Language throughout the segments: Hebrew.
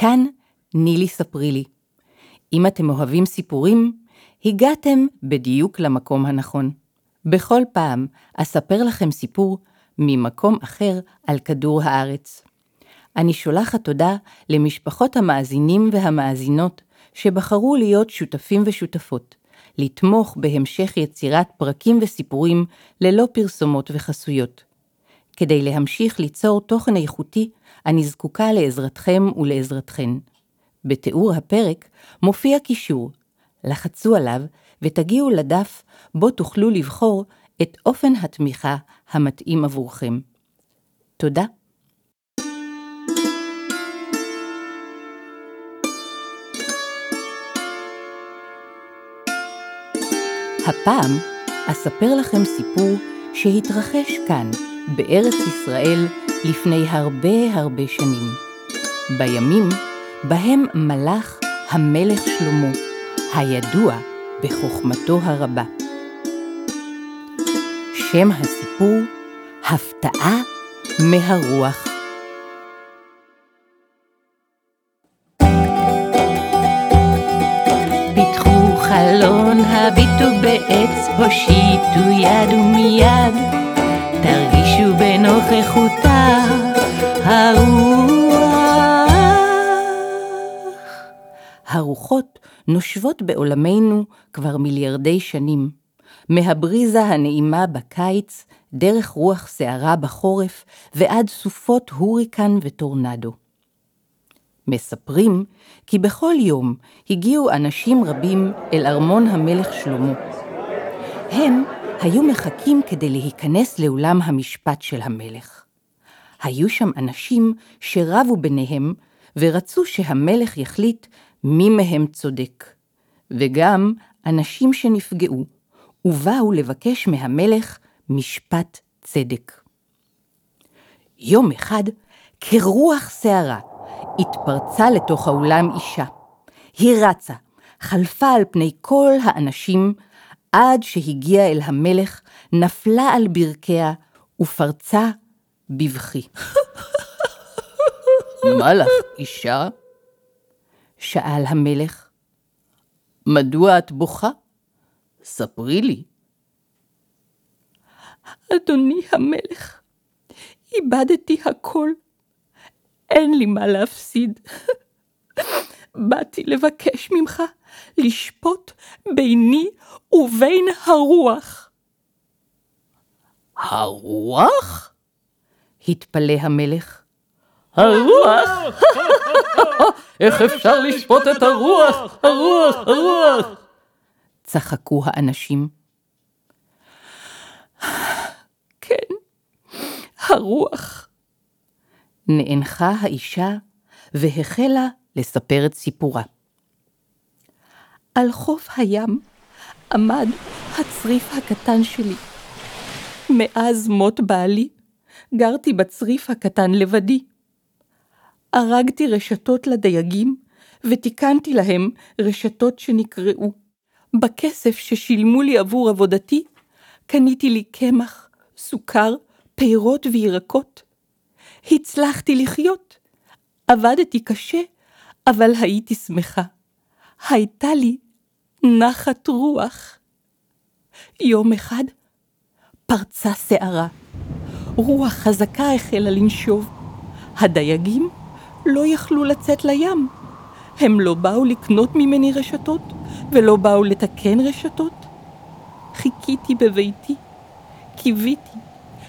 כאן נילי ספרי לי. אם אתם אוהבים סיפורים, הגעתם בדיוק למקום הנכון. בכל פעם אספר לכם סיפור ממקום אחר על כדור הארץ. אני שולחת תודה למשפחות המאזינים והמאזינות שבחרו להיות שותפים ושותפות, לתמוך בהמשך יצירת פרקים וסיפורים ללא פרסומות וחסויות. כדי להמשיך ליצור תוכן איכותי, אני זקוקה לעזרתכם ולעזרתכן. בתיאור הפרק מופיע קישור, לחצו עליו ותגיעו לדף בו תוכלו לבחור את אופן התמיכה המתאים עבורכם. תודה. הפעם אספר לכם סיפור שהתרחש כאן, בארץ ישראל, לפני הרבה הרבה שנים. בימים בהם מלך המלך שלמה, הידוע בחוכמתו הרבה. שם הסיפור, הפתעה מהרוח. חלון, הביטו בעץ, הושיטו יד ומיד, תרגישו בנוכחותה הרוח. הרוחות נושבות בעולמנו כבר מיליארדי שנים. מהבריזה הנעימה בקיץ, דרך רוח סערה בחורף, ועד סופות הוריקן וטורנדו. מספרים כי בכל יום הגיעו אנשים רבים אל ארמון המלך שלמה. הם היו מחכים כדי להיכנס לאולם המשפט של המלך. היו שם אנשים שרבו ביניהם ורצו שהמלך יחליט מי מהם צודק, וגם אנשים שנפגעו ובאו לבקש מהמלך משפט צדק. יום אחד, כרוח שערה, התפרצה לתוך האולם אישה. היא רצה, חלפה על פני כל האנשים, עד שהגיעה אל המלך, נפלה על ברכיה ופרצה בבכי. מה לך, אישה? שאל המלך. מדוע את בוכה? ספרי לי. אדוני המלך, איבדתי הכל, אין לי מה להפסיד. באתי לבקש ממך לשפוט ביני ובין הרוח. הרוח? התפלא המלך. הרוח! איך אפשר לשפוט את הרוח? הרוח! הרוח! צחקו האנשים. כן, הרוח. נאנחה האישה והחלה לספר את סיפורה. על חוף הים עמד הצריף הקטן שלי. מאז מות בעלי, גרתי בצריף הקטן לבדי. הרגתי רשתות לדייגים, ותיקנתי להם רשתות שנקרעו. בכסף ששילמו לי עבור עבודתי, קניתי לי קמח, סוכר, פירות וירקות. הצלחתי לחיות. עבדתי קשה, אבל הייתי שמחה. הייתה לי נחת רוח. יום אחד פרצה סערה. רוח חזקה החלה לנשוב. הדייגים לא יכלו לצאת לים. הם לא באו לקנות ממני רשתות, ולא באו לתקן רשתות. חיכיתי בביתי, קיוויתי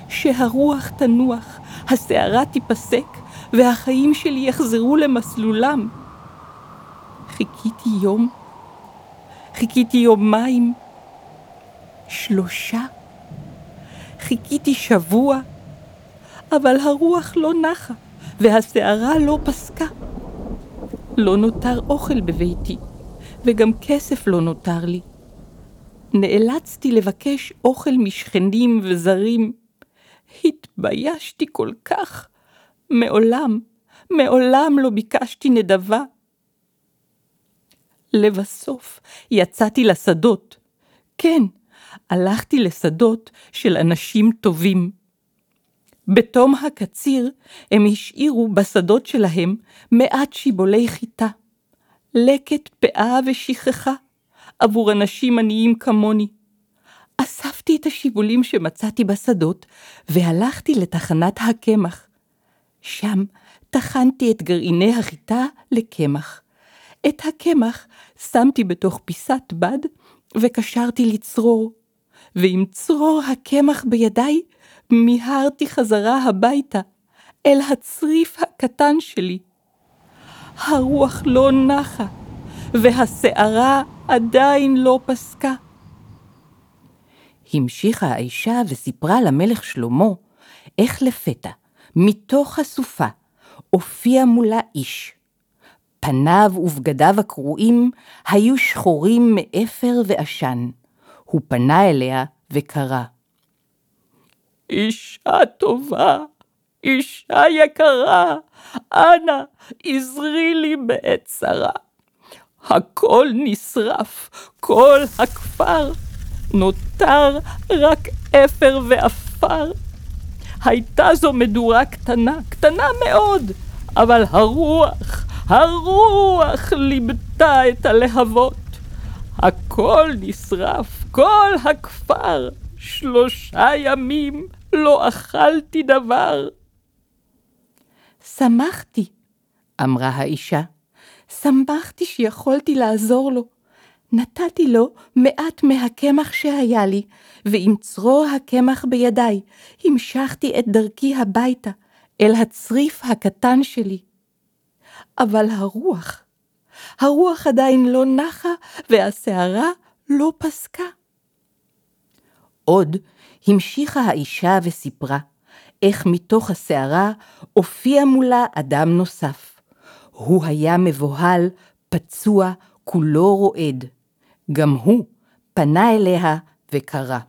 שהרוח תנוח, הסערה תיפסק, והחיים שלי יחזרו למסלולם. חיכיתי יום, חיכיתי יומיים, שלושה, חיכיתי שבוע, אבל הרוח לא נחה, והסערה לא פסקה. לא נותר אוכל בביתי, וגם כסף לא נותר לי. נאלצתי לבקש אוכל משכנים וזרים. התביישתי כל כך. מעולם, מעולם לא ביקשתי נדבה. לבסוף יצאתי לשדות. כן, הלכתי לשדות של אנשים טובים. בתום הקציר הם השאירו בשדות שלהם מעט שיבולי חיטה, לקט פאה ושכחה עבור אנשים עניים כמוני. אספתי את השיבולים שמצאתי בשדות והלכתי לתחנת הקמח. שם טחנתי את גרעיני החיטה לקמח. את הקמח שמתי בתוך פיסת בד וקשרתי לצרור, ועם צרור הקמח בידיי מיהרתי חזרה הביתה, אל הצריף הקטן שלי. הרוח לא נחה, והסערה עדיין לא פסקה. המשיכה האישה וסיפרה למלך שלמה איך לפתע, מתוך הסופה, הופיע מולה איש. פניו ובגדיו הקרועים היו שחורים מאפר ועשן. הוא פנה אליה וקרא. אישה טובה, אישה יקרה, אנא עזרי לי בעת צרה. הכל נשרף, כל הכפר, נותר רק אפר ועפר. הייתה זו מדורה קטנה, קטנה מאוד, אבל הרוח, הרוח ליבתה את הלהבות. הכל נשרף, כל הכפר, שלושה ימים לא אכלתי דבר. שמחתי, אמרה האישה, שמחתי שיכולתי לעזור לו. נתתי לו מעט מהקמח שהיה לי, ועם צרור הקמח בידיי, המשכתי את דרכי הביתה, אל הצריף הקטן שלי. אבל הרוח, הרוח עדיין לא נחה, והסערה לא פסקה. עוד המשיכה האישה וסיפרה איך מתוך הסערה הופיע מולה אדם נוסף. הוא היה מבוהל, פצוע, כולו רועד. גם הוא פנה אליה וקרא.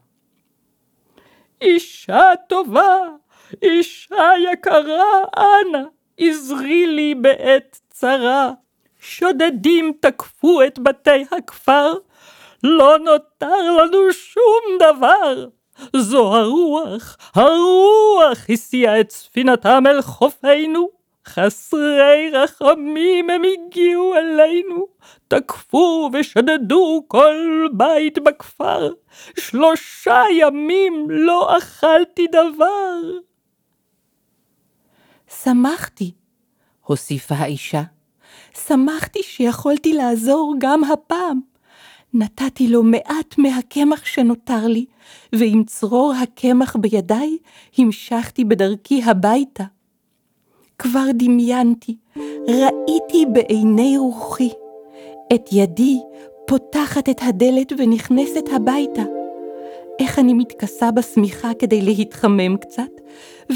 אישה טובה, אישה יקרה, אנא, עזרי לי בעת צרה. שודדים תקפו את בתי הכפר, לא נותר לנו שום דבר. זו הרוח, הרוח הסיעה את ספינתם אל חופינו. חסרי רחמים הם הגיעו אלינו, תקפו ושדדו כל בית בכפר. שלושה ימים לא אכלתי דבר. שמחתי, הוסיפה האישה. שמחתי שיכולתי לעזור גם הפעם. נתתי לו מעט מהקמח שנותר לי, ועם צרור הקמח בידיי המשכתי בדרכי הביתה. כבר דמיינתי, ראיתי בעיני רוחי, את ידי פותחת את הדלת ונכנסת הביתה. איך אני מתכסה בשמיכה כדי להתחמם קצת,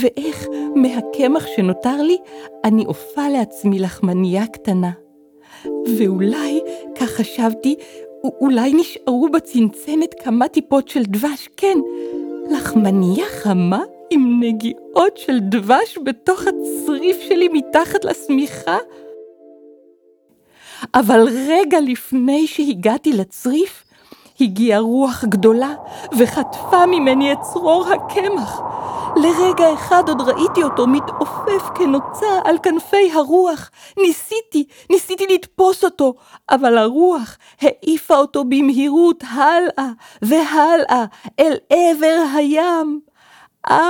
ואיך מהקמח שנותר לי אני אופה לעצמי לחמנייה קטנה. ואולי, כך חשבתי, אולי נשארו בצנצנת כמה טיפות של דבש, כן, לחמנייה חמה עם נגיעות של דבש בתוך הצריף שלי מתחת לשמיכה? אבל רגע לפני שהגעתי לצריף, הגיעה רוח גדולה וחטפה ממני את צרור הקמח. לרגע אחד עוד ראיתי אותו מתעופף כנוצה על כנפי הרוח. ניסיתי, ניסיתי לתפוס אותו, אבל הרוח העיפה אותו במהירות הלאה והלאה אל עבר הים. עד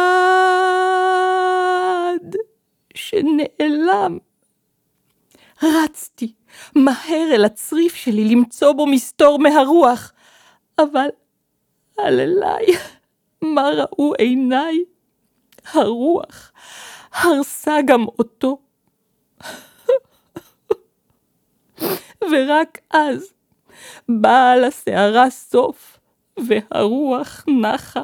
שנעלם. רצתי מהר אל הצריף שלי למצוא בו מסתור מהרוח, אבל הללי, מה ראו עיניי? הרוח הרסה גם אותו. ורק אז באה לסערה סוף, והרוח נחה.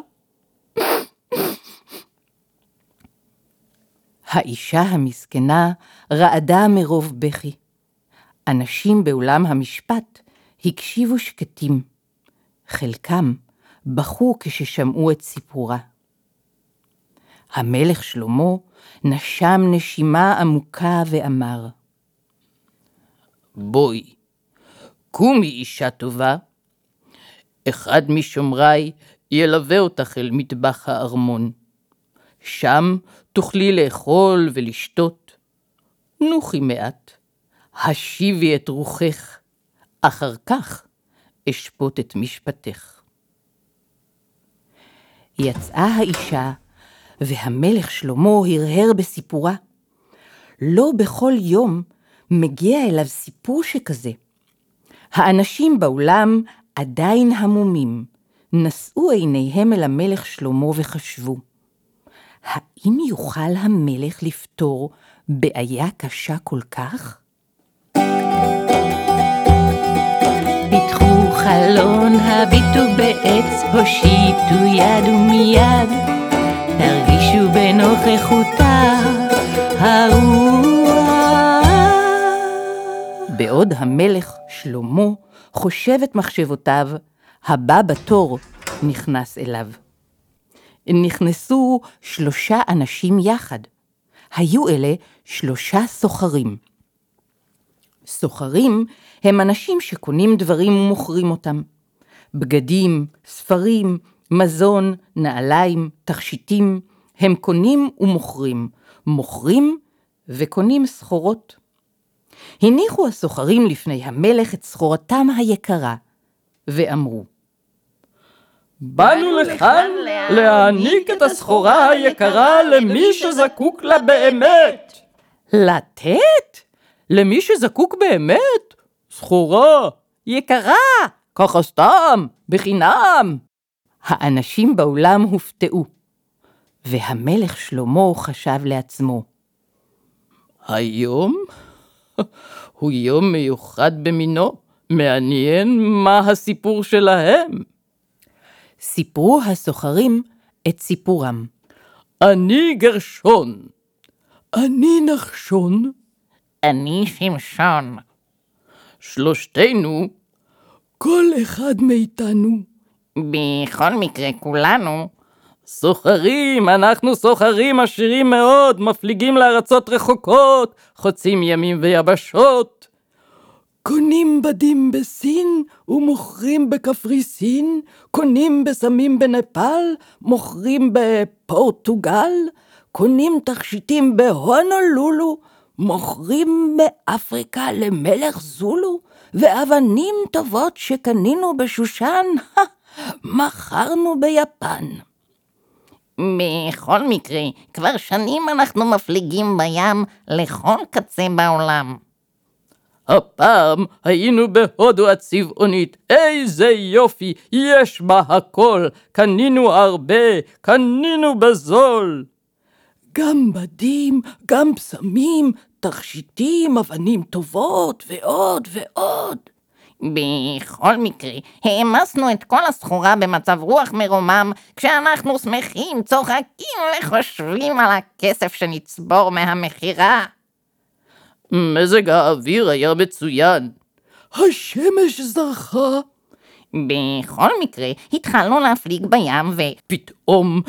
האישה המסכנה רעדה מרוב בכי. אנשים באולם המשפט הקשיבו שקטים. חלקם בכו כששמעו את סיפורה. המלך שלמה נשם נשימה עמוקה ואמר, בואי, קומי אישה טובה. אחד משומריי ילווה אותך אל מטבח הארמון. שם תוכלי לאכול ולשתות. נוחי מעט, השיבי את רוחך, אחר כך אשפוט את משפטך. יצאה האישה, והמלך שלמה הרהר בסיפורה. לא בכל יום מגיע אליו סיפור שכזה. האנשים באולם עדיין המומים, נשאו עיניהם אל המלך שלמה וחשבו, האם יוכל המלך לפתור בעיה קשה כל כך? חלון, הביטו בעץ, הושיטו יד ומיד, תרגישו בנוכחותה הרוח. בעוד המלך שלמה חושב את מחשבותיו, הבא בתור נכנס אליו. נכנסו שלושה אנשים יחד. היו אלה שלושה סוחרים. סוחרים הם אנשים שקונים דברים ומוכרים אותם. בגדים, ספרים, מזון, נעליים, תכשיטים, הם קונים ומוכרים, מוכרים וקונים סחורות. הניחו הסוחרים לפני המלך את סחורתם היקרה, ואמרו, באנו לכאן להעניק את הסחורה היקרה למי שזקוק לה באמת. לתת? למי שזקוק באמת? סחורה, יקרה, ככה סתם, בחינם. האנשים באולם הופתעו, והמלך שלמה חשב לעצמו, היום הוא יום מיוחד במינו, מעניין מה הסיפור שלהם. סיפרו הסוחרים את סיפורם. אני גרשון. אני נחשון. אני שמשון. שלושתנו, כל אחד מאיתנו. בכל מקרה, כולנו סוחרים, אנחנו סוחרים עשירים מאוד, מפליגים לארצות רחוקות, חוצים ימים ויבשות. קונים בדים בסין ומוכרים בקפריסין, קונים בסמים בנפאל, מוכרים בפורטוגל, קונים תכשיטים בהונולולו, מוכרים באפריקה למלך זולו, ואבנים טובות שקנינו בשושן, מכרנו ביפן. בכל מקרה, כבר שנים אנחנו מפליגים בים לכל קצה בעולם. הפעם היינו בהודו הצבעונית, איזה יופי, יש בה הכל, קנינו הרבה, קנינו בזול. גם בדים, גם פסמים, תכשיטים, אבנים טובות, ועוד ועוד. בכל מקרה, העמסנו את כל הסחורה במצב רוח מרומם, כשאנחנו שמחים, צוחקים וחושבים על הכסף שנצבור מהמכירה. מזג האוויר היה מצוין. השמש זרחה. בכל מקרה, התחלנו להפליג בים ו... פתאום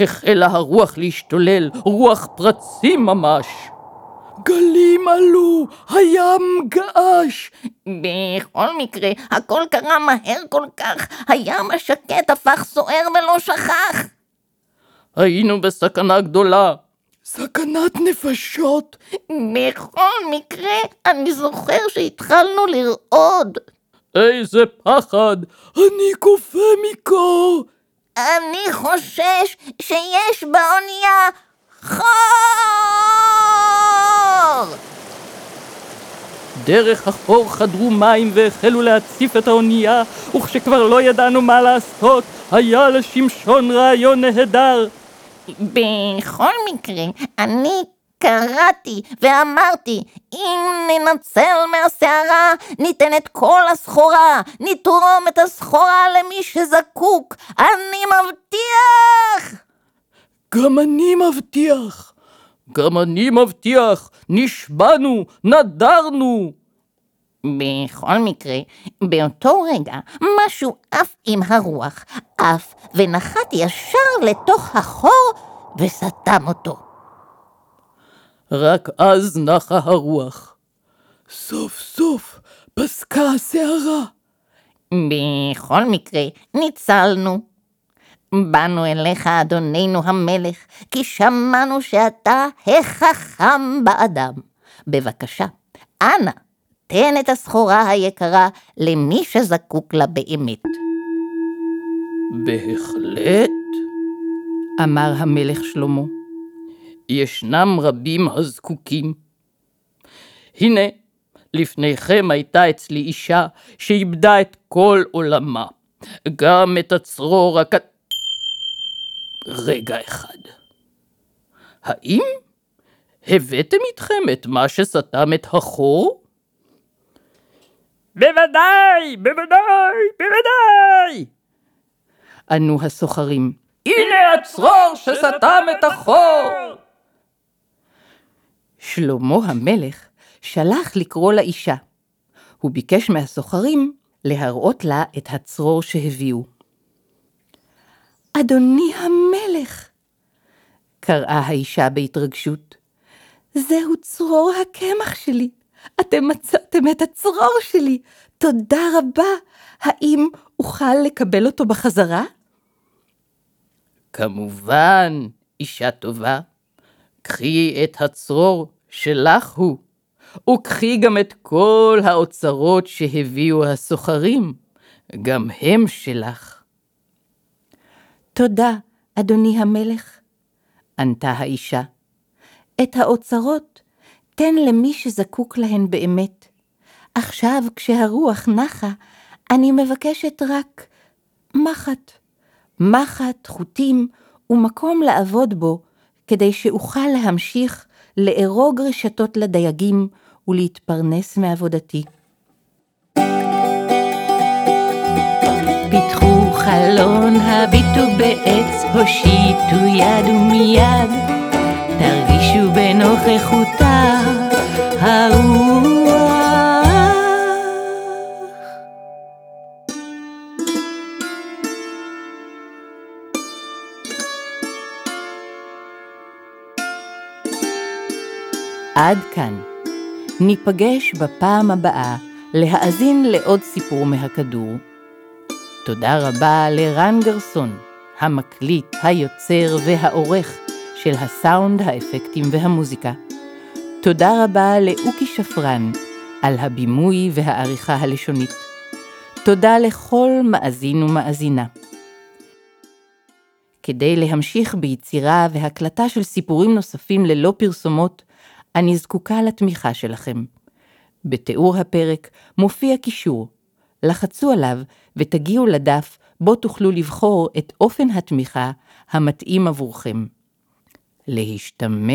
החלה הרוח להשתולל, רוח פרצים ממש. גלים עלו, הים געש. בכל מקרה, הכל קרה מהר כל כך, הים השקט הפך סוער ולא שכח. היינו בסכנה גדולה. סכנת נפשות. בכל מקרה, אני זוכר שהתחלנו לרעוד. איזה פחד, אני קופא מקור. אני חושש שיש באונייה חור! דרך החור חדרו מים והחלו להציף את האונייה, וכשכבר לא ידענו מה לעשות, היה לשמשון רעיון נהדר. בכל מקרה, אני קראתי ואמרתי, אם ננצל מהסערה, ניתן את כל הסחורה, נתרום את הסחורה למי שזקוק, אני מבטיח! גם אני מבטיח. גם אני מבטיח, נשבענו, נדרנו. בכל מקרה, באותו רגע משהו עף עם הרוח, עף ונחת ישר לתוך החור וסתם אותו. רק אז נחה הרוח. סוף סוף פסקה הסערה. בכל מקרה, ניצלנו. באנו אליך, אדוננו המלך, כי שמענו שאתה החכם באדם. בבקשה, אנא, תן את הסחורה היקרה למי שזקוק לה באמת. בהחלט, אמר המלך שלמה. ישנם רבים הזקוקים. הנה, לפניכם הייתה אצלי אישה שאיבדה את כל עולמה, גם את הצרור הק... רגע אחד. האם הבאתם איתכם את מה שסתם את החור? בוודאי, בוודאי, בוודאי! ענו הסוחרים. הנה הצרור שסתם את החור! שלמה המלך שלח לקרוא לאישה. הוא ביקש מהסוחרים להראות לה את הצרור שהביאו. אדוני המלך, קראה האישה בהתרגשות, זהו צרור הקמח שלי. אתם מצאתם את הצרור שלי. תודה רבה. האם אוכל לקבל אותו בחזרה? כמובן, אישה טובה. קחי את הצרור שלך הוא, וקחי גם את כל האוצרות שהביאו הסוחרים, גם הם שלך. תודה, אדוני המלך, ענתה האישה. את האוצרות תן למי שזקוק להן באמת. עכשיו, כשהרוח נחה, אני מבקשת רק מחט. מחט, חוטים ומקום לעבוד בו, כדי שאוכל להמשיך לארוג רשתות לדייגים ולהתפרנס מעבודתי. פיתחו חלון, הביטו בעץ, הושיטו יד ומיד, תרגישו בנוכחותה הרוח. עד כאן. ניפגש בפעם הבאה להאזין לעוד סיפור מהכדור. תודה רבה לרן גרסון, המקליט, היוצר והעורך של הסאונד, האפקטים והמוזיקה. תודה רבה לאוקי שפרן על הבימוי והעריכה הלשונית. תודה לכל מאזין ומאזינה. כדי להמשיך ביצירה והקלטה של סיפורים נוספים ללא פרסומות, אני זקוקה לתמיכה שלכם. בתיאור הפרק מופיע קישור. לחצו עליו ותגיעו לדף בו תוכלו לבחור את אופן התמיכה המתאים עבורכם. להשתמע.